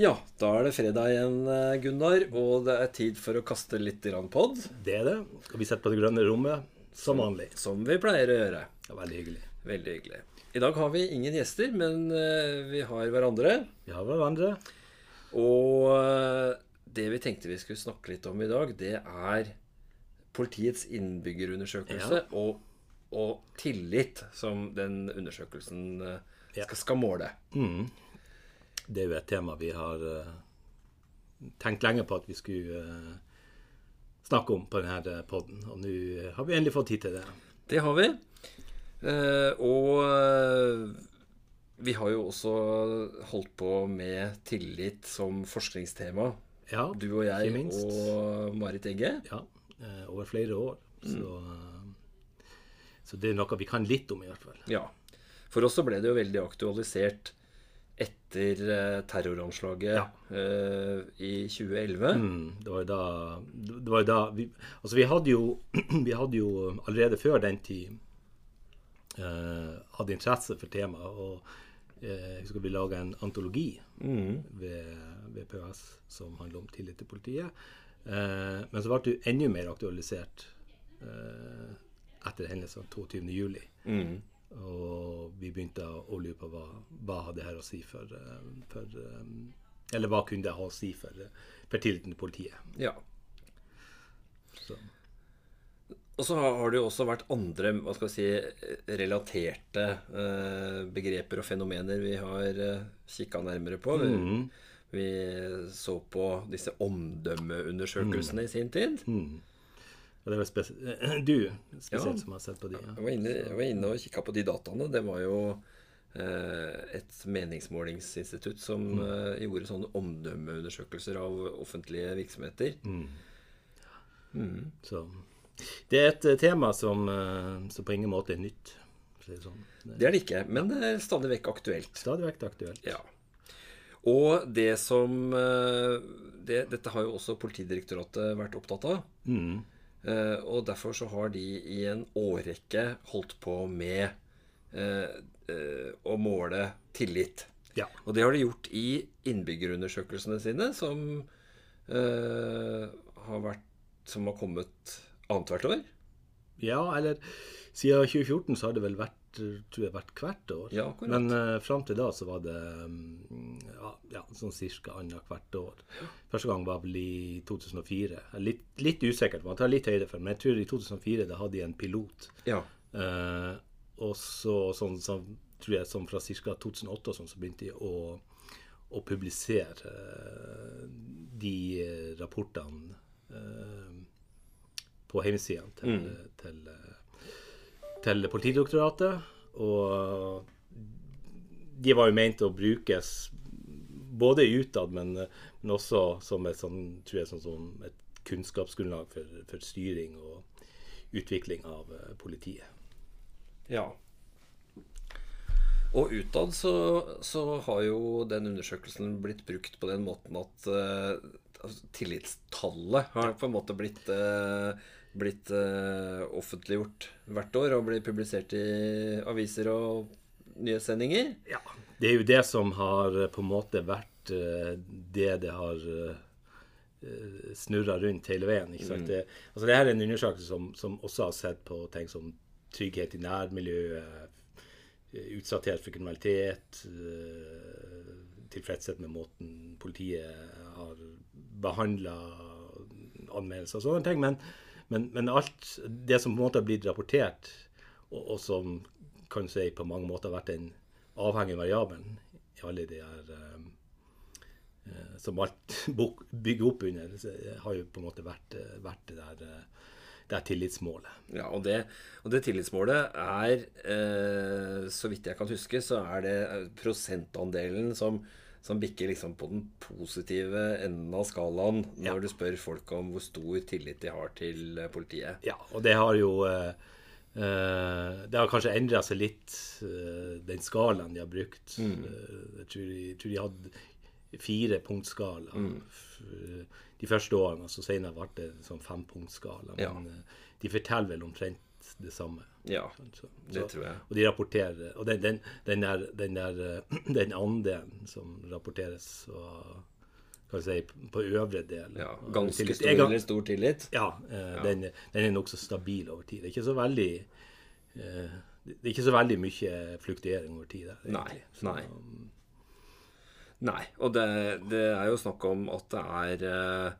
Ja, da er det fredag igjen, eh, Gunnar, og det er tid for å kaste litt pod. Det er det. Og vi setter på det grønne rommet som vanlig. Som vi pleier å gjøre. Er veldig hyggelig. Veldig hyggelig. I dag har vi ingen gjester, men eh, vi har hverandre. Vi har hverandre. Og eh, det vi tenkte vi skulle snakke litt om i dag, det er politiets innbyggerundersøkelse Ja. og, og tillit som den undersøkelsen Ja. skal, skal måle. Det er jo et tema vi har eh, tenkt lenge på at vi skulle eh, snakke om på denne podden. Og nå eh, har vi endelig fått tid til det. Det har vi. Eh, og eh, vi har jo også holdt på med tillit som forskningstema. Ja, Du og jeg minst. og Marit Egge. Ja, eh, over flere år. Så, mm. så det er noe vi kan litt om, i hvert fall. Ja. For oss så ble det jo veldig aktualisert etter eh, terroranslaget Ja. uh, i 2011. Mm, det var jo da, det var da vi, Altså, vi hadde jo Vi hadde jo allerede før den tid uh, hadde interesse for temaet. Og uh, jeg husker vi laga en antologi ved, ved PHS som handler om tillit til politiet. Uh, men så ble det jo enda mer aktualisert etter hendelsen 22.07. Mm. Og vi begynte å lure på hva, hva hadde her å si for, eh, for eh, Eller hva kunne det ha å si for, for tilliten til politiet. Ja. Så. Og så har det jo også vært andre hva skal vi si, relaterte eh, begreper og fenomener vi har kikka nærmere på. Vi, vi så på disse omdømmeundersøkelsene i sin tid. Og det var spes du spesielt Ja. som har sett på de. Ja. Jeg var inne, jeg var inne og kikka på de dataene. Det var jo eh, et meningsmålingsinstitutt som eh, gjorde sånne omdømmeundersøkelser av offentlige virksomheter. Så det er et eh, tema som, som på ingen måte er nytt. det sånn. Det Det er det ikke, men det er stadig vekk aktuelt. stadig vekk aktuelt. Ja. Og det som det, Dette har jo også Politidirektoratet vært opptatt av. Eh, og derfor så har de i en årrekke holdt på med eh, eh, å måle tillit. Ja. Og det har de gjort i innbyggerundersøkelsene sine, som eh, har vært Som har kommet annethvert år. ja, eller siden 2014 så har det vel vært eh, tror jeg hvert, hvert år. Ja. Men uh, fram til da så var det um, ja, ja, sånn cirka annethvert år. Første gang var vel i 2004. Er Litt, litt usikkert, man tar litt høyde for men jeg tror i 2004 da hadde de en pilot. Ja. Uh, og så sånn, så, tror jeg som fra ca. 2008 og sånn, så begynte de å, å publisere uh, de eh, rapportene eh, på hjemmesidene til, til, eh, til Politidirektoratet. Og de var jo meint å brukes både utad, men, men også som et, sånn, jeg, sånn, som et kunnskapsgrunnlag for, for styring og utvikling av eh, politiet. Ja. Og utad så, så har jo den undersøkelsen blitt brukt på den måten at altså, tillitstallet har på en måte blitt, eh, blitt uh, offentliggjort hvert år og blir publisert i aviser og nyhetssendinger. Ja, det er jo det som har eh, på en måte vært uh, det det har snurra rundt hele veien. ikke sant? Det, altså det her er en undersøkelse som, som også har sett på ting som trygghet i nærmiljøet, utsatthet for kriminalitet, tilfredshet med måten politiet har behandla anmeldelser og sånne ting. Men, men, men alt det som på en måte har blitt rapportert, og, og som kan si på mange måter har vært den avhengige variabelen i alle de her um, eh, Som alt bygger opp under, så har jo på en måte vært, eh, vært det der eh, det er tillitsmålet. Ja, og det, og det tillitsmålet er, eh, så vidt jeg kan huske, så er det eh, prosentandelen som, som bikker liksom på den positive enden av skalaen når Ja. du spør folk om hvor stor tillit de har til eh, politiet. Ja, og det har jo eh, eh, Det har kanskje endra seg litt, eh, den skalaen de har brukt. Eh, jeg, tror jeg tror de hadde fire punktskala mm. de første årene, og så senere ble det sånn fempunktsskala. Men Ja. de forteller vel omtrent litt det samme. Ja, Så, det tror jeg. og de rapporterer Og den, den, den der, den, der, den andelen som rapporteres og, kan si, på øvre del Ja, ganske tillit- stor Jeg stor tillit. Ja, eh, Den, den er nokså stabil over tid. Det er ikke så veldig eh, Det er ikke så veldig mye fluktuering over tid der. Nei. egentlig. Så, Nei. Nei. Og det, det er jo snakk om at det er eh,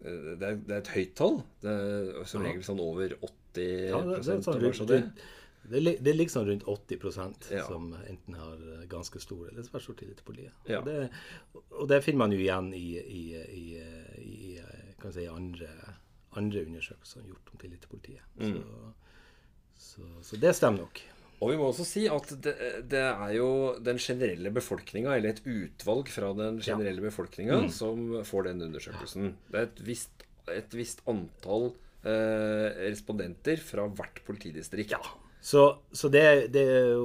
Det er, det er et høyt tall. Det er som regel sånn over 80 Ja, det, det, sånn rundt, rundt, det, er liksom rundt 80 Ja. som enten har eh, ganske stor eller svært stor tillit til politiet. Ja. Og, det, og det finner man jo igjen i, i, i, i, si, andre, andre undersøkelser gjort om tillit til politiet. Mm. Så, så, så det stemmer nok. Og vi må også si at det, det er jo den generelle befolkninga, eller et utvalg fra den generelle befolkninga, Mm. som får den undersøkelsen. Det er et visst, et visst antall eh, respondenter fra hvert politidistrikt. Ja. Så, så det, det er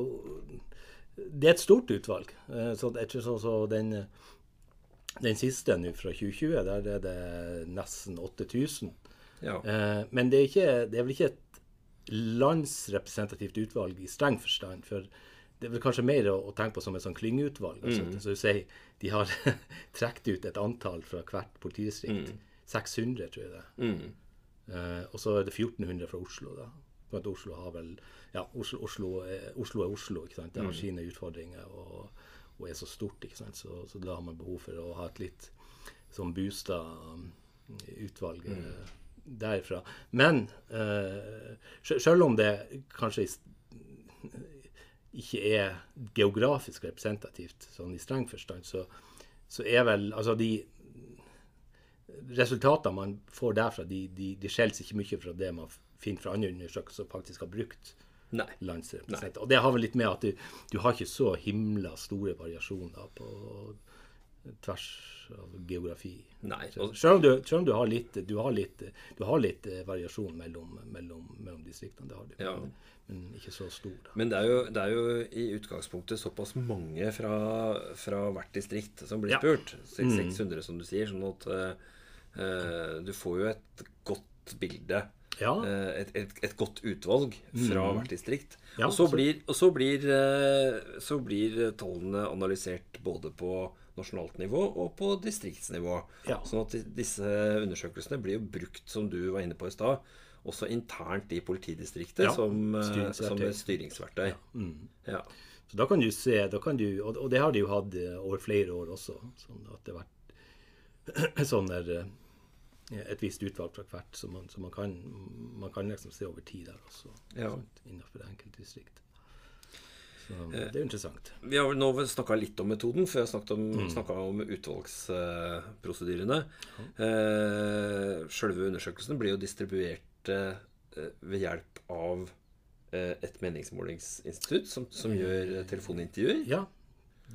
Det er et stort utvalg. Så Så jeg ikke sånn så den, den siste nå fra 2020, der er det nesten 8000. Ja. Eh, Men det er, ikke, det er vel ikke et landsrepresentativt utvalg i streng forstand. For det er vel kanskje mer å, tenke på som et sånn klyngeutvalg. Altså, Så du sier de har trukket ut et antall fra hvert politidistrikt. 600, tror jeg det mm. uh, og så er det 1400 fra Oslo. da. For at Oslo har vel Ja, Oslo, Oslo, er, Oslo er Oslo. ikke sant? Det har sine utfordringer og, og er så stort. ikke sant? Så, så da har man behov for å ha et litt sånn boosta utvalg eh, derfra. Men eh, selv om det kanskje ikke er geografisk representativt, sånn i streng forstand, så, så er vel altså de resultatene man får derfra, de, de, de skjells ikke mye fra det man finner fra andre undersøkelser som faktisk har brukt landsrepresentanter. Og det har vel litt med at du, du har ikke så himla store variasjoner på tvers av geografi. Nei. Selv, om du, selv om du har litt, du har litt, du har litt eh, variasjon mellom, mellom, mellom distriktene, det har du. Ja. Men, men ikke så stor. Da. men det er, jo, det er jo i utgangspunktet såpass mange fra, fra hvert distrikt som blir Ja. Mm. spurt. 600, som du sier. Sånn at eh, du får jo et godt bilde. Ja. et, et, et godt utvalg fra hvert distrikt. Mm. Ja, og så blir, og så blir, så blir tallene analysert både på nasjonalt nivå og på distriktsnivå. Ja. Sånn at disse undersøkelsene blir jo brukt, som du var inne på i stad, også internt i politidistriktet Ja, som, eh, som et styringsverktøy. Ja. Så da kan du se, kan du, og, og det har de jo hatt eh, over flere år også. Sånn at det har vært sånn der, eh, et visst utvalg fra hvert, så man, så man, kan, man kan liksom se over tid der også. Ja. Innenfor det enkelte distrikt. Så det er interessant. Vi har vel nå snakka litt om metoden, før jeg snakket om, Mm. om utvalgsprosedyrene. Uh, Sjølve undersøkelsen blir jo distribuert eh, ved hjelp av eh, et meningsmålingsinstitutt som, som gjør eh, telefonintervjuer. Ja,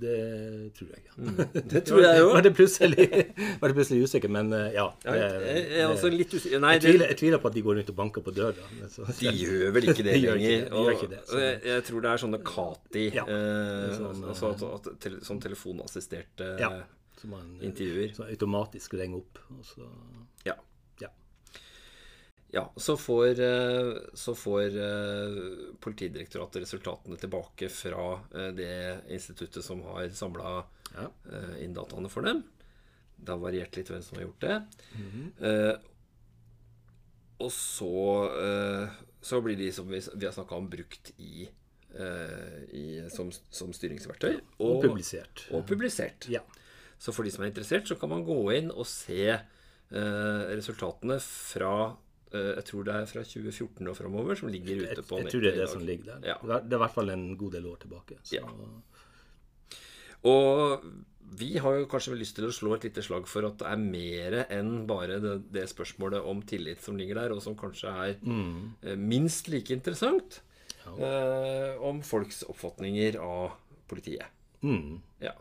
det tror jeg. Ja. Det tror jeg Var det plutselig, var det plutselig usikker, men eh, ja. Det- jeg, er også litt usikker Nei, jeg, tviler, jeg tviler på at de går rundt og banker på døra. så- de gjør vel ikke det De lenger. ikke de Og, ikke det, og jeg, jeg tror det er sånne Kati Ja, eh, sånn, altså at, at, Sånn telefonassisterte Ja. Man intervjuer. så automatisk ringer opp. Og så. Ja, så får, eh, så får eh, Politidirektoratet resultatene tilbake fra eh, det instituttet som har samla Ja. inn dataene for dem. Det har variert litt hvem som har gjort det. Mhm. Eh, og så, eh, så blir de som vi, vi har snakka om, brukt i, eh, i som, som styringsverktøy. Og publisert. Og publisert. Ja. Så for de som er interessert, så kan man gå inn og se resultatene fra Jeg tror det er fra 2014 og framover, som ligger ute på jeg tror det er det som ligger der. Ja. Det er- i hvert fall en god del år tilbake. Ja. Og vi har jo kanskje lyst til å slå et lite slag for at det er mer enn bare det, det spørsmålet om tillit som ligger der, og som kanskje er mm. minst like interessant. eh, om folks oppfatninger av politiet. Mm. Ja.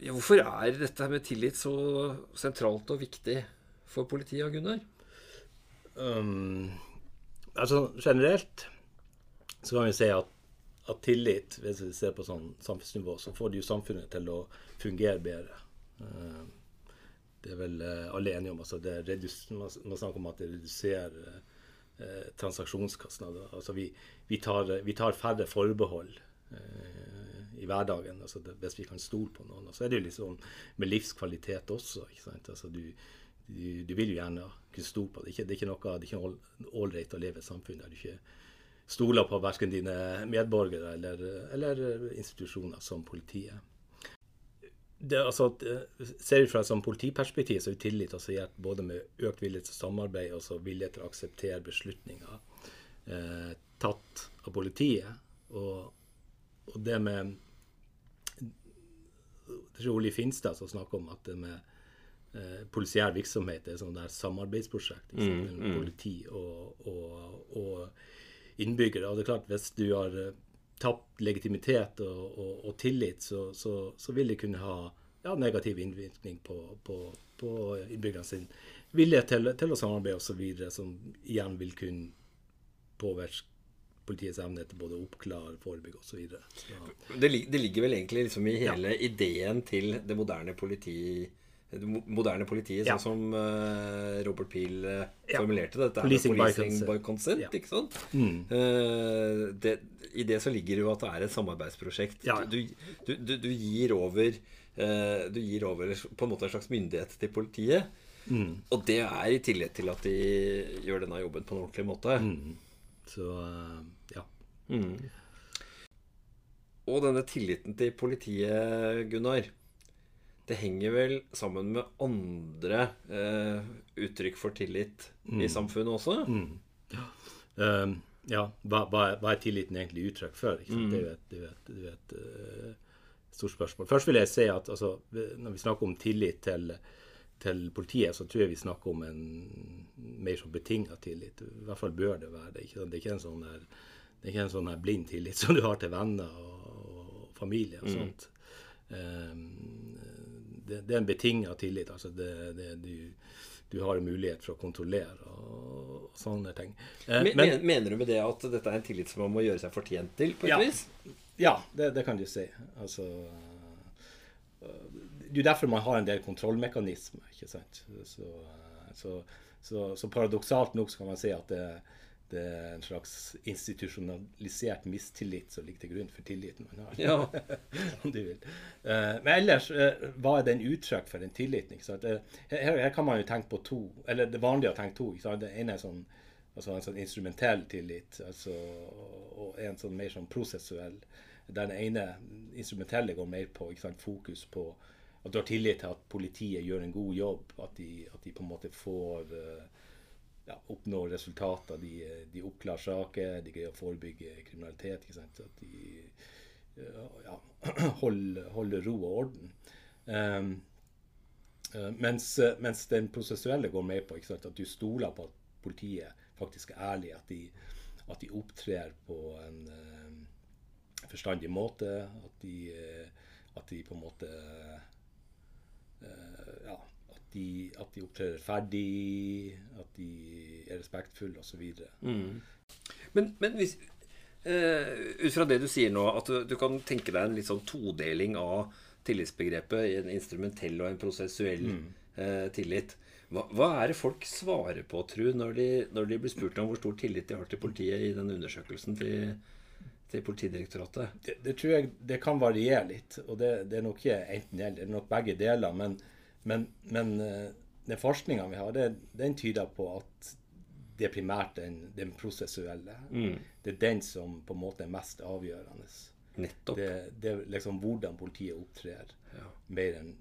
ja. Hvorfor er dette med tillit så sentralt og viktig for politiet, Gunnar? Um, altså generelt så kan vi si at, at tillit, hvis vi ser på sånn samfunnsnivå, så får det jo samfunnet til å fungere bedre. Uh, det er vel uh, alle enige om. altså det redus, man, snakker om at det reduserer uh, transaksjonskostnader. Altså vi, vi, tar, vi, tar, færre forbehold eh, i hverdagen altså det, hvis vi kan stole på noen. Og så er det jo liksom med livskvalitet også. ikke sant? Altså du, du, du vil jo gjerne kunne stole på det. Det er ikke, noe, ikke ålreit å leve i et samfunn der du ikke stoler på verken dine medborgere eller, eller institusjoner som politiet det, altså, ser vi fra et sånn politiperspektiv, så er tillit assosiert både med økt vilje til samarbeid og vilje til å akseptere beslutninger eh, tatt av politiet. Og, og det med Det er Ole Finstad som snakker om at det med eh, polisiær virksomhet er et der samarbeidsprosjekt mm, mellom mm, politi og, og, og innbyggere. Og det er klart, hvis du har eh, tapt legitimitet og, og, tillit, så, så, så, vil det kunne ha ja, negativ innvirkning på, på, på innbyggerne sin vilje til, til å samarbeide osv., som igjen vil kunne påvirke politiets evne til både å oppklare, forebygge osv. Det, det ligger vel egentlig liksom i hele ja. ideen til det moderne politi det moderne politiet, sånn som uh, Robert Peel uh, formulerte det. Dette policing, er policing by consent, ikke sant? Mm. Uh, det, I det så ligger det jo at det er et samarbeidsprosjekt. Du, du, du, du, gir over Du gir over på en måte en slags myndighet til politiet. Mm. Og det er i tillegg til at de gjør denne jobben på en ordentlig måte. Mm. Så ja. Mm. Og denne tilliten til politiet, Gunnar det henger vel sammen med andre eh, uttrykk for tillit mm. i samfunnet også? Mm. Ja. Um, ja. Hva, hva, hva, er tilliten egentlig uttrykk for? Mm. Det er jo et, er er uh, stort spørsmål. Først vil jeg si at altså, når vi snakker om tillit til, til, politiet, så tror jeg vi snakker om en mer sånn betinga tillit. I hvert fall bør det være det. Ikke? Det er ikke en sånn der, det er ikke en sånn blind tillit som du har til venner og, og familie og mm. sånt. Um, det, det, er en betinga tillit. altså det, det, du, du, har en mulighet for å kontrollere og, og sånne ting. Eh, men, mener du med det at dette er en tillit som man må gjøre seg fortjent til? på et ja, vis? Ja, det, det, kan du si. Altså Det er derfor man har en del kontrollmekanismer. ikke sant? Så, så, så, så paradoksalt nok så kan man si at det, det er en slags institusjonalisert mistillit som ligger til grunn for tilliten man har. Ja. om du vil. Uh, men ellers, uh, hva er den uttrykk for den tilliten? Uh, her, her, kan man jo tenke på to, eller det vanlige vanlig å tenke to. Det ene er sånn, altså en sånn instrumentell tillit, altså, og en sånn mer sånn prosessuell. Der den ene instrumentelle går mer på sant, fokus på at du har tillit til at politiet gjør en god jobb, at de, at de på en måte får ja, oppnå resultater. De, de oppklarer saker, de greier å forebygge kriminalitet. Ikke sant? At de ja, holder, holder, ro og orden. Um, uh, mens, mens, den prosessuelle går med på sant, at du stoler på at politiet faktisk er ærlig. At de, at de opptrer på en uh, forstandig måte. At de, uh, at de på en måte ja, de, at de opptrer ferdig, at de er respektfulle osv. Mm. Men, men hvis, uh, ut fra det du sier nå, at du, du, kan tenke deg en litt sånn todeling av tillitsbegrepet i en instrumentell og en prosessuell mm. uh, tillit. Hva, hva, er det folk svarer på, tru, når de, når de blir spurt om hvor stor tillit de har til politiet i den undersøkelsen til, til Politidirektoratet? Det, det, tror jeg det kan variere litt. Og det, det er nok ikke enten-eller. Det er nok begge deler. men men, men eh, den forskninga vi har, det, den tyder på at det er primært den, den prosessuelle. Mm. Det er den som på en måte er mest avgjørende. Nettopp. Det, det er liksom hvordan politiet opptrer, ja. mer enn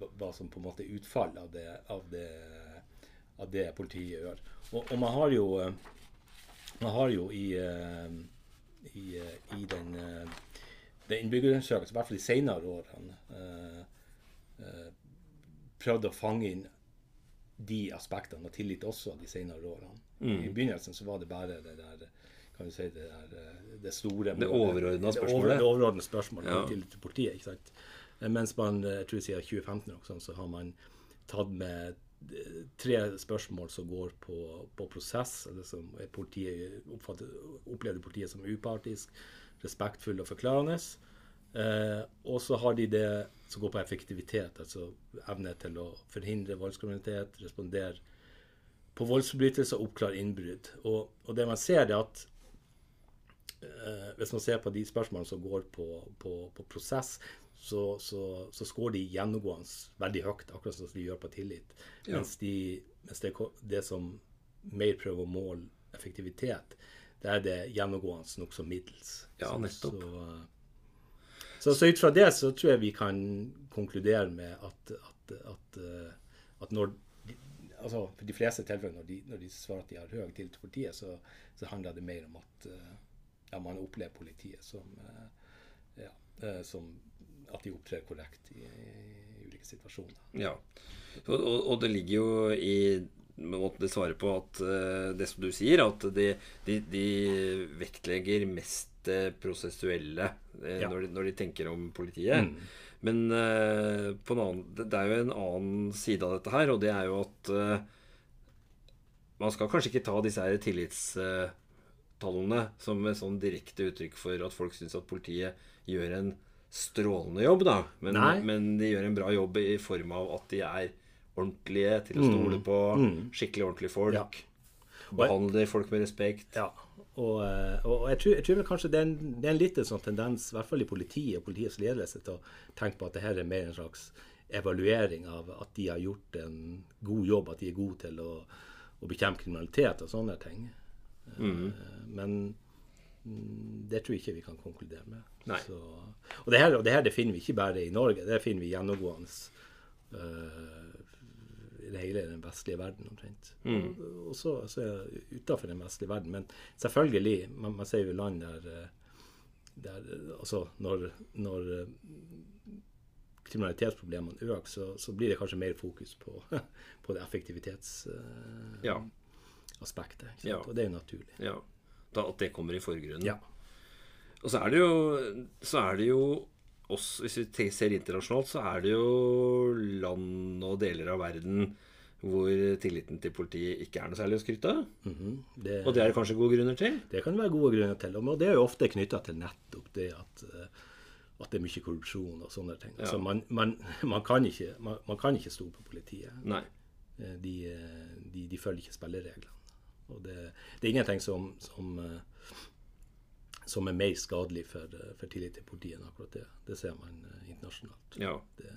hva som på en måte er utfallet av det, av det, av det politiet gjør. Og, og, man har jo man har jo i, eh, i, eh, i den, den innbyggerundersøkelsen, i hvert fall de senere årene Eh, prøvd å fange inn de aspektene og tillit også de senere årene. Mm. I begynnelsen så var det bare det der kan vi si det, der, eh, det store Det overordna spørsmålet? Det overordna spørsmålet ja. til, politiet. ikke sant? Eh, mens man jeg tror siden 2015 også, så har man tatt med tre spørsmål som går på, på prosess. eller som politiet oppfatter, Opplevde politiet som upartisk, respektfull og forklarende. Eh, og så har de det som går på effektivitet, altså evne til å forhindre voldskriminalitet, respondere på voldsforbrytelser oppklare innbrudd. Og, og, det man ser, er at eh, hvis man ser på de spørsmålene som går på, på, på prosess, så, så, så scorer de gjennomgående veldig høyt, akkurat som de gjør på tillit. Ja. Mens, de, mens det, det, som mer prøver å måle effektivitet, det er det gjennomgående nokså middels. Ja, nettopp. Så, så, ut fra det så tror jeg vi kan konkludere med at, at, at, at når altså For de fleste tilfeller når de, når de svarer at de har høy tillit til politiet, så, så, handler det mer om at ja, man opplever politiet som, ja, som at de opptrer korrekt i, i, ulike situasjoner. Ja, og, og, det ligger jo i måten det svarer på at det som du sier, at de, de, de vektlegger mest det prosessuelle uh, ja. når, de, når, de, tenker om politiet. Mm. Men på en annen, det, det, er jo en annen side av dette her, og det er jo at man skal kanskje ikke ta disse her tillitstallene som et sånn direkte uttrykk for at folk syns at politiet gjør en strålende jobb, da. Men, men, de gjør en bra jobb i form av at de er ordentlige, til å stole mm. på. Mm. Skikkelig ordentlige folk. Ja. Behandler folk med respekt. Ja. Og, eh, og jeg, tror, jeg, tror, kanskje det er, en, det er en litt sånn tendens, i hvert fall i politiet og politiets ledelse, til å tenke på at dette er mer en slags evaluering av at de har gjort en god jobb, at de er gode til å, å bekjempe kriminalitet og sånne ting. Mm. Men mm, det tror jeg ikke vi kan konkludere med. Så, og, det her, og, det her, det finner vi ikke bare i Norge, det finner vi gjennomgående uh, hele den vestlige verden omtrent. Mm. Og, så, så utafor den vestlige verden. Men selvfølgelig, man, man ser jo land der, eh, der Altså, når, når eh, kriminalitetsproblemene øker, så, så, blir det kanskje mer fokus på, på det effektivitetsaspektet. Uh, ja. Ja. Og det er jo naturlig. Ja. Da, at det kommer i forgrunnen. Ja. Og så er det jo, så er det jo oss, Hvis vi ser internasjonalt, så er det jo land og deler av verden hvor tilliten til politiet ikke er noe særlig å skryte av. Mm -hmm. det, og det er det kanskje gode grunner til? Det kan være gode grunner til. Og det er jo ofte knytta til nettopp det at, eh, at, det er mye korrupsjon og sånne ting. Ja. Altså man, man, man, kan ikke, man, man, kan ikke stole på politiet. Nei. Eh, de, eh, de, de følger ikke spillereglene. Og det, det er ingenting som, som som er mer skadelig for, eh, for tillit til politiet enn akkurat det. Det ser man uh, internasjonalt. Ja. Det,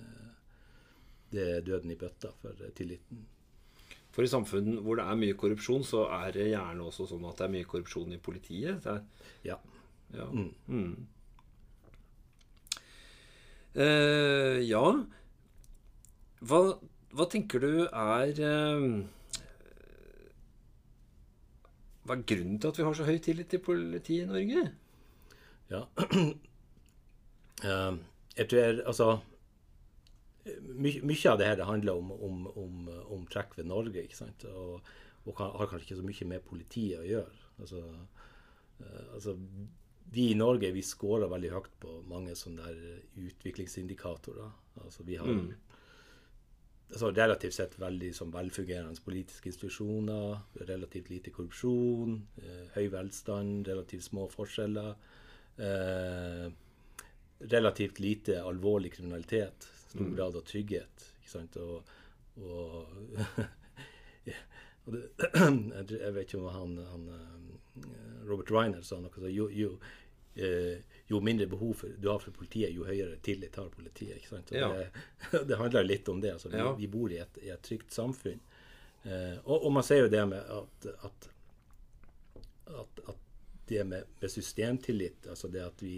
det, er døden i bøtta for uh, tilliten. For i samfunn hvor det er mye korrupsjon, så er det gjerne også sånn at det er mye korrupsjon i politiet. Er, ja. Ja. Mm. Mm. Uh, ja. Hva, hva, tenker du er Hva er grunnen til at vi har så høy tillit til politiet i Norge? Ja. Uh, jeg tror altså Mye, mye av det her handler om, om, om, om trekk ved Norge, ikke sant? Og, og kan, har kanskje ikke så mye med politiet å gjøre. Altså, uh, altså vi i Norge vi scorer veldig høyt på mange sånne utviklingsindikatorer. Altså vi har mm. altså relativt sett veldig sånn velfungerende politiske institusjoner. Relativt lite korrupsjon, uh, høy velstand, relativt små forskjeller eh, relativt lite alvorlig kriminalitet. Stor mm. grad av trygghet. Ikke sant? Og, og, og det, Jeg vet ikke om han, han eh, Robert Reiner sa noe sånt. Jo, jo, eh, jo, mindre behov du har for politiet, jo høyere tillit har politiet. ikke sant? Ja. Det, det, handler litt om det. Altså, vi, ja. vi bor i et, i et, trygt samfunn. Eh, og, og, man ser jo det med at, at, at, at det med, med, systemtillit, altså det at vi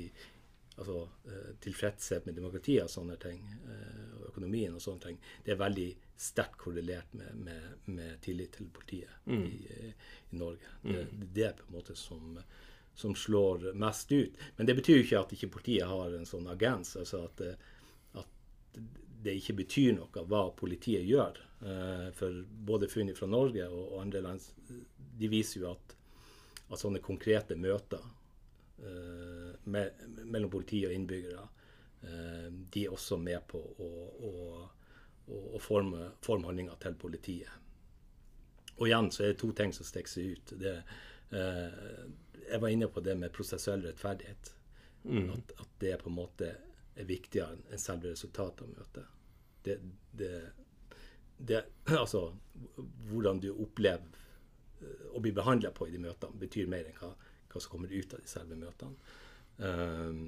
altså eh, Tilfredshet med demokratiet og sånne ting, eh, og økonomien og sånne ting, det er veldig sterkt korrelert med, med, med tillit til politiet mm. i, eh, i, Norge. Det, mm. det, er på en måte som, som, slår mest ut. Men det betyr jo ikke at ikke politiet har en sånn agens. altså at, at det ikke betyr noe hva politiet gjør. For både funn fra Norge og andre land de viser jo at at sånne konkrete møter eh, med, mellom politi og innbyggere, eh, de er også med på å, å, å forme, forme handlinga til politiet. Og igjen så er det to ting som stikker seg ut. Det, eh, jeg var inne på det med prosessuell rettferdighet. Mm. At, at, det på en måte er viktigere enn selve resultatet av møtet. Det, det, det, altså, hvordan du opplever å bli behandla på i de møtene, betyr mer enn hva, hva som kommer ut av de selve møtene. Um,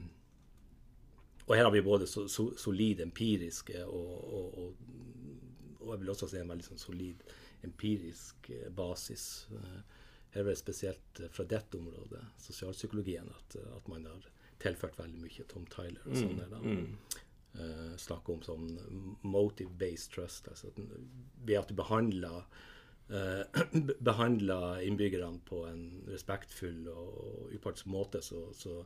og her har vi både so, so, solid empiriske og, og, og, og, jeg vil også si en veldig sånn solid empirisk eh, basis. Her er det spesielt fra dette området, sosialpsykologien, at, at man har tilført veldig mye. Tom Tyler og sånn. Mm, mm uh, snakker om sånn motive-based trust. Altså at, ved at du behandler uh, behandler innbyggerne på en respektfull og upartisk måte, så, så,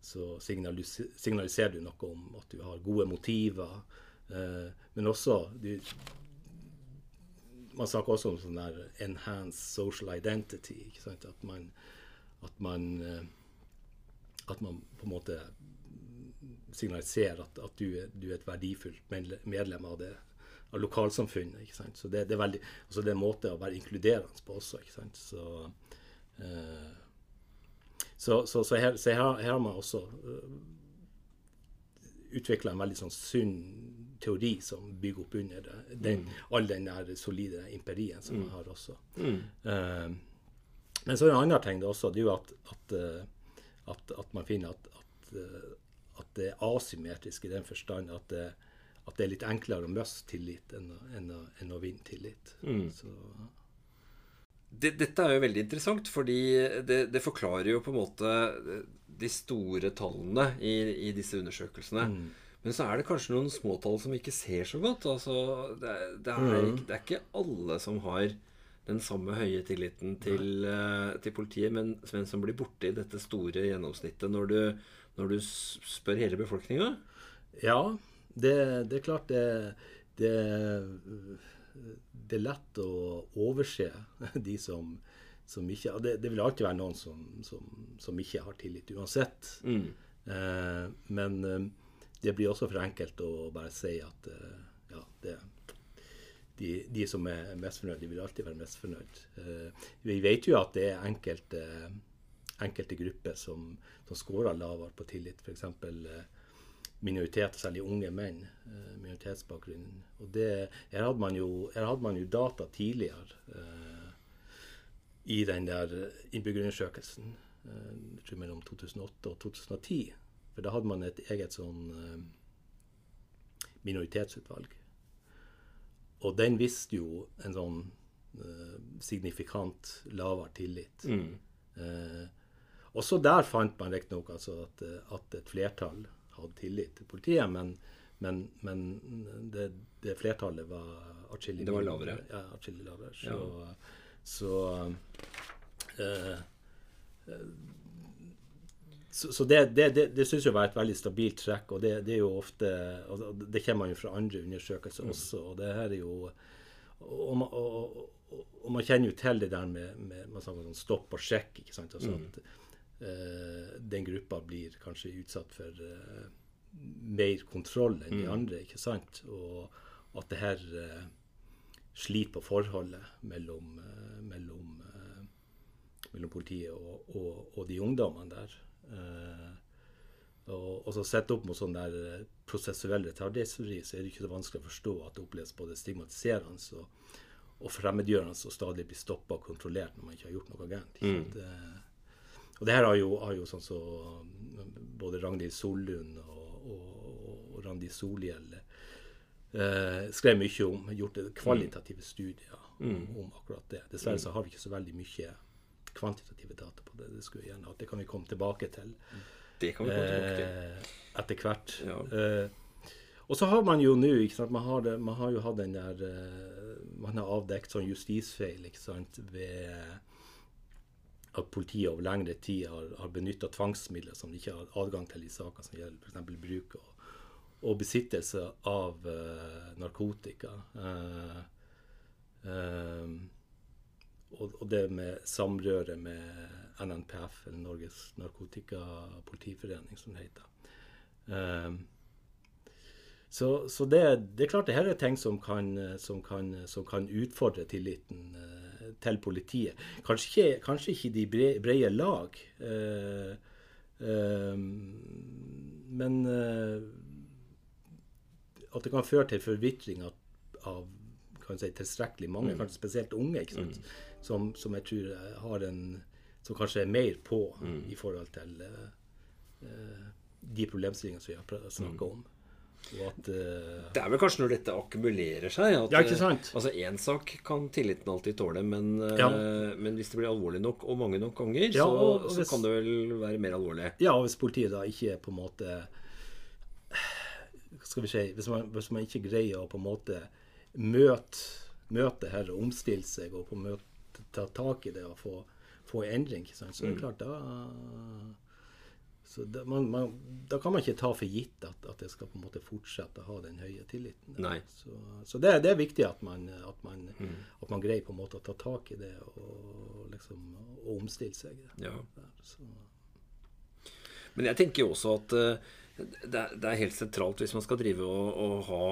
så signaliser, signaliserer du noe om at du har gode motiver. Uh, men også du, Man snakker også om sånn der enhanced social identity. ikke sant? At man, at man, at man på en måte signaliserer at, at du, du, er et verdifullt medlem av, det, av lokalsamfunnet. ikke sant? Så det, det, er veldig, altså det er en måte å være inkluderende på også. ikke sant? Så, uh, så, så, så, her, her, her, har man også uh, eh, utvikla en veldig sånn sunn teori som bygger opp under det. Den, mm. all den der solide empirien som mm. man har også. Mm. Uh, men så er det en annen ting det også, det er jo at, at, at, at man finner at, at at det er asymmetrisk i den forstand at det, at det er litt enklere å miste tillit enn å, enn å, enn å vinne tillit. Mm. Det, dette er jo veldig interessant, fordi det, det, forklarer jo på en måte de store tallene i, i disse undersøkelsene. Mm. Men så er det kanskje noen småtall som vi ikke ser så godt. Altså, det, det, er, mm. ikke, det, er, ikke alle som har den samme høye tilliten til, uh, til politiet, men, men som blir borte i dette store gjennomsnittet når du når du spør hele befolkninga? Ja, det, det, er klart det, det, det, er lett å overse de som, som ikke det, det, vil alltid være noen som, som, som ikke har tillit, uansett. Mm. Eh, men eh, det blir også for enkelt å bare si at eh, ja, det, de, de, som er mest fornøyd, de vil alltid være mest fornøyd. Eh, vi vet jo at det er enkelte enkelte grupper som, som scorer lavere på tillit. F.eks. Eh, minoriteter, særlig unge menn. Eh, minoritetsbakgrunnen. Og det, her, hadde man jo, hadde man jo data tidligere eh, i den der innbyggerundersøkelsen. Eh, jeg tror mellom 2008 og 2010. For da hadde man et eget sånn eh, minoritetsutvalg. Og den viste jo en sånn eh, signifikant lavere tillit. Mm. Eh, også der fant man riktignok altså at, at et flertall hadde tillit til politiet, men, men, men det, det, flertallet var atskillig Det var lavere? Ja, atskillig lavere. Så, ja. så, uh, uh, så, så, det, det, det, det syns jeg var et veldig stabilt trekk. Og det, det er jo ofte og Det kommer man jo fra andre undersøkelser mm. også. Og det her er jo og, man, og, og, man kjenner jo til det der med, med man snakker om stopp og sjekk. ikke sant, altså mm. at Eh, den gruppa blir kanskje utsatt for eh, mer kontroll enn de mm. andre. ikke sant? Og at det her uh, sliter på forholdet mellom, mellom, mellom politiet og, og, og, de ungdommene der. og, og så sett opp mot sånn der prosessuell retardisori, så er det ikke så vanskelig å forstå at det oppleves både stigmatiserende og, og fremmedgjørende og stadig blir stoppa og kontrollert når man ikke har gjort noe gærent. Mm. Og det her har jo, har jo sånn så både Ragnhild Sollund og, og, og Randi Solhjell eh, skrev mye om, gjort kvalitative studier om, om akkurat det. Dessverre så har vi ikke så veldig mye kvantitative data på det. Det skulle jeg gjerne hatt. Det kan vi komme tilbake til. Det kan vi komme tilbake til. Eh, etter hvert. Ja. Eh, og så har man jo nå man, man, har jo hatt den der eh, Man har avdekket sånn justisfeil ikke sant, ved at politiet over lengre tid har, har benytta tvangsmidler som de ikke har adgang til i saker som gjelder f.eks. bruk og, og, besittelse av uh, narkotika. Uh, uh, og, og, det med samrøre med NNPF, eller Norges Narkotikapolitiforening, som det heter. så, så det, det, er klart det her er ting som kan, som kan, som kan utfordre tilliten til politiet. Kanskje ikke, kanskje ikke de brede, lag, eh, eh, men eh, at det kan føre til forvitring av, av kan si, tilstrekkelig mange, kanskje spesielt unge, sant? Som, som jeg tror har en Som kanskje er mer på i forhold til eh, eh, de problemstillingene som vi har å snakke om. Og at uh, Det er vel kanskje når dette akkumulerer seg at, Ja, ikke sant? eh, Altså Én sak kan tilliten alltid tåle, men, ja. uh, men hvis det blir alvorlig nok og mange nok ganger, Ja, så, og- og så hvis- kan det vel være mer alvorlig. Ja, og hvis politiet da ikke er på en måte Skal vi si Hvis man, hvis man ikke greier å på en måte møte, møte det her og omstille seg og på en måte ta tak i det og få, få en endring, ikke sant? så er det klart da så da, man, man, da kan man ikke ta for gitt at, at det skal på en måte fortsette å ha den høye tilliten. Så, så det, det er viktig at man, at, man, at man greier på en måte å ta tak i det og liksom og omstille seg. Ja. Så, Men jeg tenker jo også at uh, det, er, det er helt sentralt hvis man skal drive og, og ha,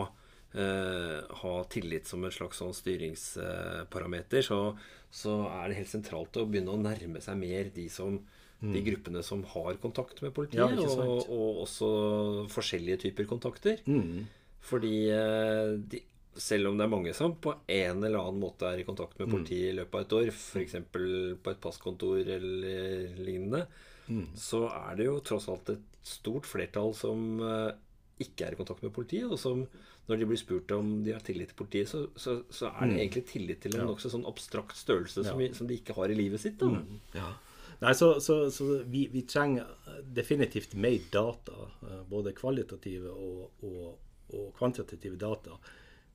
uh, ha tillit som en slags sånn styringsparameter, så, så er det helt sentralt å begynne å nærme seg mer de som de gruppene som har kontakt med politiet, Mm. Ja, og, og også forskjellige typer kontakter. mm. Fordi eh, de, selv om det er mange som på en eller annen måte er i kontakt Mm. med politiet i løpet av et år, f.eks. på et passkontor eller lignende, Mm. så er det jo tross alt et stort flertall som eh, ikke er i kontakt med politiet, og som når de blir spurt om de har tillit til politiet, så, så, så er det egentlig tillit til en nokså sånn abstrakt størrelse som, Mm. Ja. vi- som de ikke har i livet sitt. da. Ja. Nei, så, så, så vi, vi trenger definitivt mer data, eh, både kvalitative og, og, og kvantitative data,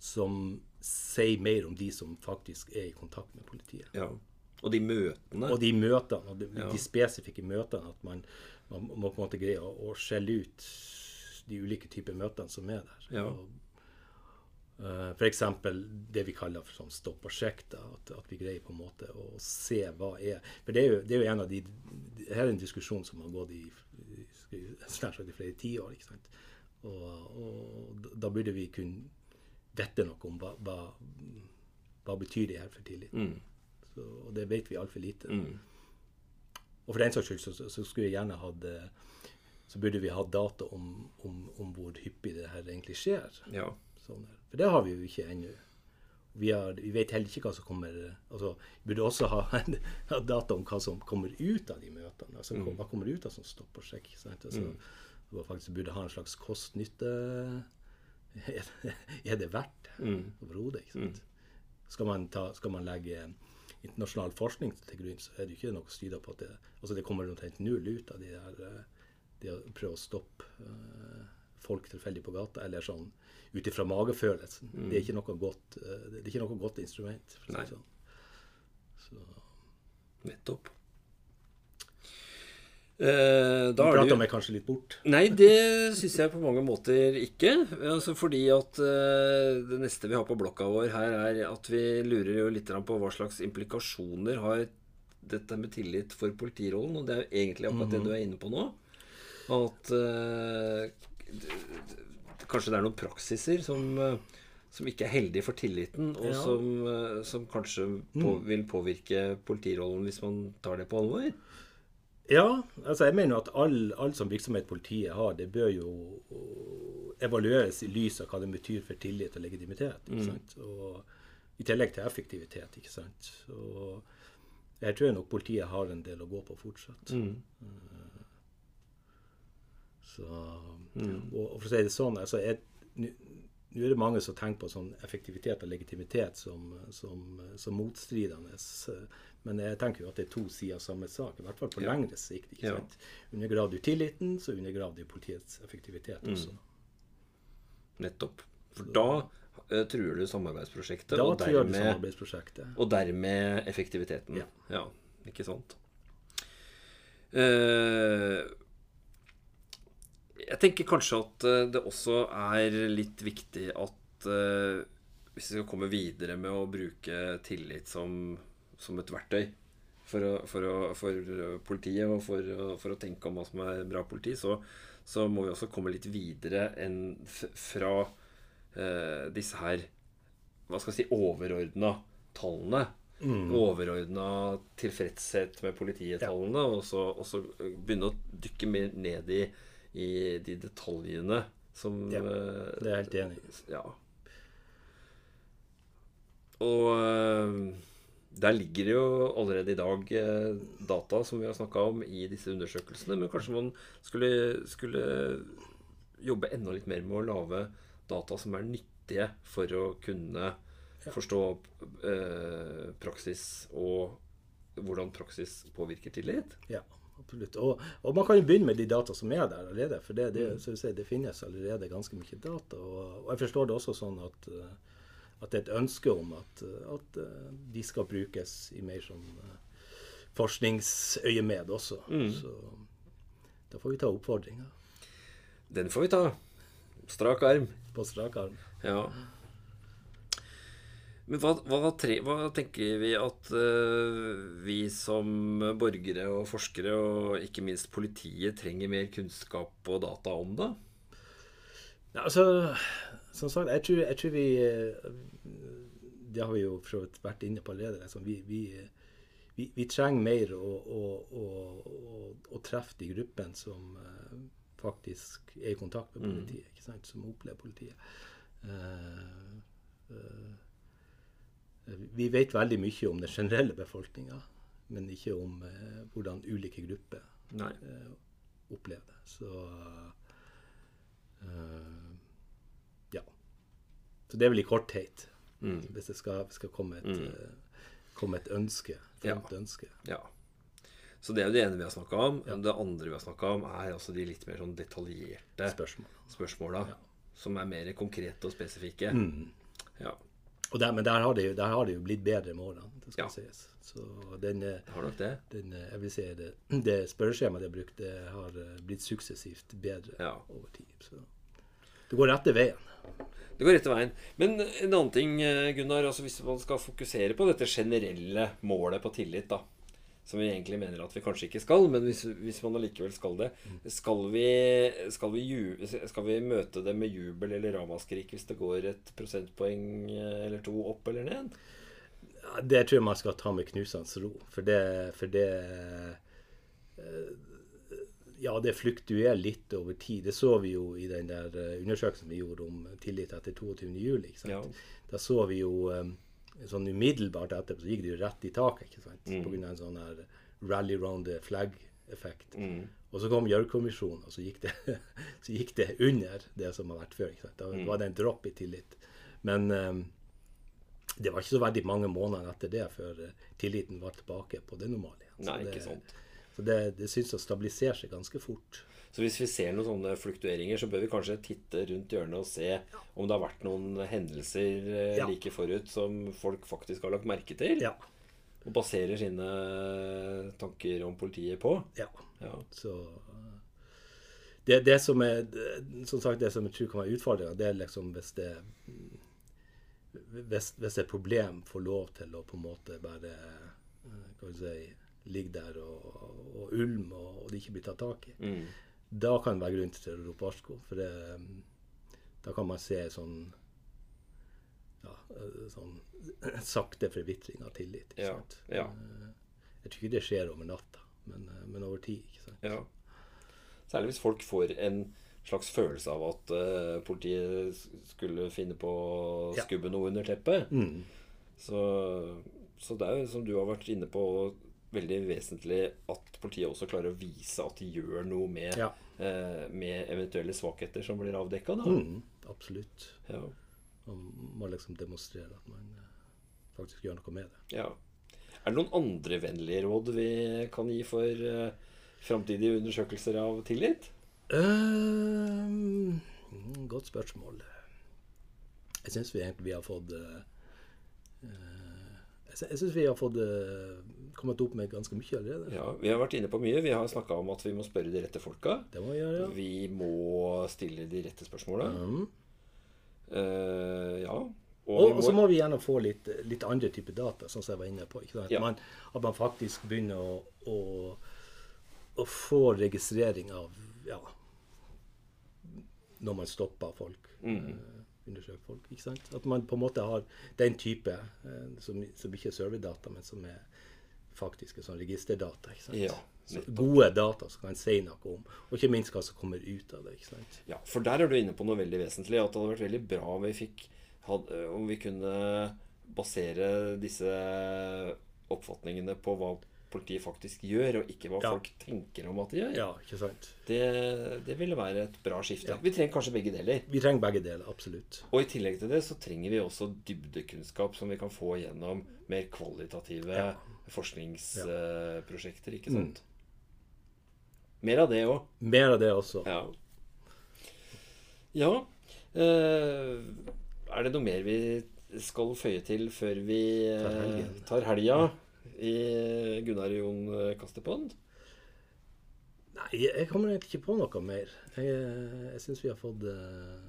som sier mer om de som faktisk er i kontakt med politiet. Ja. Og de møtene. Og de møtene, og de, Ja. de spesifikke møtene, at man, man må på en måte greie å, å skjelle ut de ulike typer møtene som er der. Ja. Og, eh, for eksempel det vi kaller for sånn stopp og sjekk. At, at vi greier på en måte å se hva er For det er jo, det er jo en av de Her er en diskusjon som har gått i, i, snart i flere tiår. ikke sant? Og, og da burde vi kunne vite noe om hva, hva, hva betyr det her for tilliten. Mm. Så, og det vet vi altfor lite. Mm. Og for den saks skyld så, så, så skulle jeg gjerne hatt eh, Så burde vi hatt data om, om, om hvor hyppig det her egentlig skjer. Ja. Sånn her. For det har vi jo ikke ennå. Vi, vi vet heller ikke hva som kommer altså, Vi burde også ha, ha data om hva som kommer ut av de møtene. Altså, Hva kommer ut av sånn stopp og sjekk. Sant? Altså, Vi faktisk burde ha en slags kost-nytte er, er det verdt det overhodet? ikke sant? Skal man, ta, skal man legge internasjonal forskning til grunn, så er det jo ikke noe styr på at det, altså det kommer omtrent null ut av de der eh, det å prøve å stoppe eh, folk tilfeldig på gata, eller sånn ut ifra magefølelsen. Det er godt, eh, det er ikke noe godt instrument. For å si Nei. det sånn. Så, Nettopp. Eh, da prater meg kanskje litt bort. Nei, det syns jeg på mange måter ikke. Altså fordi at eh, det neste vi har på blokka vår her, er at vi lurer jo litt på hva slags implikasjoner har dette med tillit for politirollen. Og det er jo egentlig akkurat det du er inne på nå. At eh, kanskje det er noen praksiser som, eh, som ikke er heldige for tilliten, og Ja. som, eh, som kanskje på, vil påvirke politirollen hvis man tar det på alvor. Ja, altså jeg mener at all, all som virksomhet politiet har, det bør jo evalueres i lys av hva det betyr for tillit og legitimitet. ikke sant? Og I tillegg til effektivitet. ikke sant? Og jeg tror nok politiet har en del å gå på fortsatt. Eh, Så, og, og for å si det sånn, altså nå er det mange som tenker på sånn effektivitet og legitimitet som, som, som motstridende. Men jeg tenker jo at det er to sider av samme sak, i hvert fall på Ja. lengre sikt. ikke Ja. sant? Undergraver du tilliten, så undergraver du politiets effektivitet også. Nettopp. For da uh, truer du samarbeidsprosjektet, Da og, dermed, dermed, samarbeidsprosjektet. og dermed effektiviteten. Ja. ikke sant. Eh, jeg tenker kanskje at eh, det også er litt viktig at eh, hvis vi skal komme videre med å bruke tillit som, som et verktøy for, å, for, å, for politiet og for, for å tenke om hva som er bra politi, så, så må vi også komme litt videre enn fra eh, disse her hva skal jeg si, overordna tallene. Overordna tilfredshet med politiet-tallene, og, så, og så begynne å dykke mer ned i, i de detaljene som Ja, eh, Det er jeg helt enig i. ja. og eh, der ligger det jo allerede i dag eh, data som vi har snakka om i disse undersøkelsene. Men kanskje man skulle, skulle jobbe enda litt mer med å lage data som er nyttige for å kunne forstå eh, praksis og hvordan praksis påvirker tillit. Ja, absolutt. Og, og, man kan jo begynne med de data som er der allerede. For det, det, mm. si, det finnes allerede ganske mye data. Og, og, jeg forstår det også sånn at, eh, at det er et ønske om at, at eh, de skal brukes i mer sånn eh, forskningsøyemed også. Mm. Så da får vi ta oppfordringa. Den får vi ta. Strak arm. På strak arm. Ja. Men hva, hva, tre, hva, tenker vi at uh, vi som borgere og forskere, og ikke minst politiet, trenger mer kunnskap og data om, da? Ja, altså, som sagt, jeg tror, jeg tror vi eh, Det har vi jo for så vidt vært inne på allerede. Liksom. Vi, vi, vi, vi, trenger mer å, å, å, å, treffe de gruppene som uh, faktisk er i kontakt med mm. politiet, sant? som opplever politiet. Uh, uh, vi vet veldig mye om den generelle befolkninga, men ikke om eh, hvordan ulike grupper eh, opplever det. Så eh, ja. Så det er vel i korthet, mm. hvis det skal, skal komme, et, mm. Eh, komme, et, ønske. Ja. ønske. Ja. Så det er jo det ene vi har snakka om. Ja. Det andre vi har snakka om, er altså de litt mer sånn detaljerte Spørsmål. spørsmåla. Ja. Som er mer konkrete og spesifikke. Mm. Ja. Der, men der har, det, det, jo blitt bedre med årene. det skal ja. sies. Så den, eh, har nok det. Den, eh, jeg vil si det, det spørreskjemaet de har brukt, det har eh, blitt suksessivt bedre ja. over tid. Så det går rette veien. Det går rette veien. Men en annen ting, Gunnar. altså Hvis man skal fokusere på dette generelle målet på tillit, da som vi egentlig mener at vi kanskje ikke skal, men hvis, hvis man allikevel skal det skal vi, skal, vi skal vi, møte det med jubel eller ramaskrik hvis det går et prosentpoeng eh, eller to opp eller ned? Det tror jeg man skal ta med knusende ro. For det, for det eh, Ja, det fluktuerer litt over tid. Det så vi jo i den der eh, undersøkelsen vi gjorde om tillit etter 22.07. Ja. Da så vi jo sånn umiddelbart etterpå så gikk det jo rett i taket. ikke sant? Mm. Pga. en sånn her rally round the flag-effekt. Mm. Og så kom Gjørv-kommisjonen, og så gikk, det, så gikk, det, under det som har vært før. ikke sant? Da mm. var det en dropp i tillit. Men um, det var ikke så veldig mange måneder etter det før uh, tilliten var tilbake på det normale. Nei, ikke sant. Så det, det syns å stabilisere seg ganske fort. Så hvis vi ser noen sånne fluktueringer, så bør vi kanskje titte rundt hjørnet og se om det har vært noen hendelser eh, ja. like forut som folk faktisk har lagt merke til. Ja. Og baserer sine tanker om politiet på. Ja. ja. Så det, det, som er Som sagt, det som jeg tror kan være utfordringa, det er liksom hvis det hvis, hvis et problem får lov til å på en måte bare eh, Hva skal vi si ligge der og, og ulmer, og, og det ikke blir tatt tak i. Mm da kan det være grunn til å rope varsko. For det, da kan man se sånn ja, sånn sakte forvitring av tillit. Ja, ja. Eh, jeg tror ikke det skjer over natta, men, eh, men over tid. ikke sant? Ja. Særlig hvis folk får en slags følelse av at uh, politiet skulle finne på å skubbe noe under teppet. Mm. Så, så, det er jo, som du har vært inne på, veldig vesentlig at politiet også klarer å vise at de gjør noe med, ja. eh, med eventuelle svakheter som blir avdekka. Mm, absolutt. Ja. Man må liksom demonstrere at man eh, faktisk gjør noe med det. Ja. Er det noen andre vennlige råd vi kan gi for eh, framtidige undersøkelser av tillit? Um, godt spørsmål. Jeg syns vi egentlig vi har fått uh, Jeg syns vi har fått uh, kommet opp med ganske mye allerede. Ja, Vi har vært inne på mye. Vi har snakka om at vi må spørre de rette folka. Det må Vi gjøre, ja. Vi må stille de rette spørsmåla. Mm. Uh, ja. Og, og, og, så må vi gjerne få litt, litt andre typer data, sånn som jeg var inne på. At, ja. man, at, man, faktisk begynner å, å, å få registrering av ja, når man stopper folk. Mm. Undersøker folk. ikke sant? At man på en måte har den type uh, som, som ikke er serverdata, men som er faktiske sånn registerdata. ikke sant? Ja, gode data som kan si noe om, og ikke minst hva som kommer ut av det. ikke sant? Ja, For der er du inne på noe veldig vesentlig. At det hadde vært veldig bra om vi, fikk, hadde, om vi kunne basere disse oppfatningene på hva politiet faktisk gjør, og ikke hva Ja. folk tenker om at de gjør. Ja, ikke sant? Det, det ville være et bra skifte. Ja. Vi trenger kanskje begge deler. Vi trenger begge deler, absolutt. Og i tillegg til det så trenger vi også dybdekunnskap som vi kan få gjennom mer kvalitative Ja. Forskningsprosjekter. Ikke sant? Mer av det òg. Mer av det også. Ja. ja. Eh, er det noe mer vi skal føye til før vi Tar eh, helgen. tar helga i Gunnar Jon Kastepond? Nei, jeg kommer egentlig ikke på noe mer. Jeg, jeg syns vi har fått eh,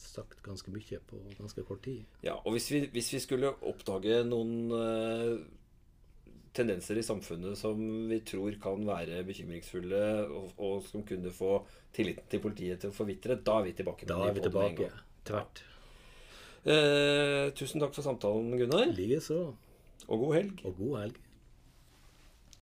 sagt ganske mye på ganske kort tid. Ja, og hvis vi, hvis vi skulle oppdage noen tendenser i samfunnet som vi tror kan være bekymringsfulle, og, og som kunne få tilliten til politiet til å forvitre, da er vi tilbake. Da er vi tilbake. Tvert. Eh, tusen takk for samtalen, Gunnar, Likeså. og god helg. Og god helg.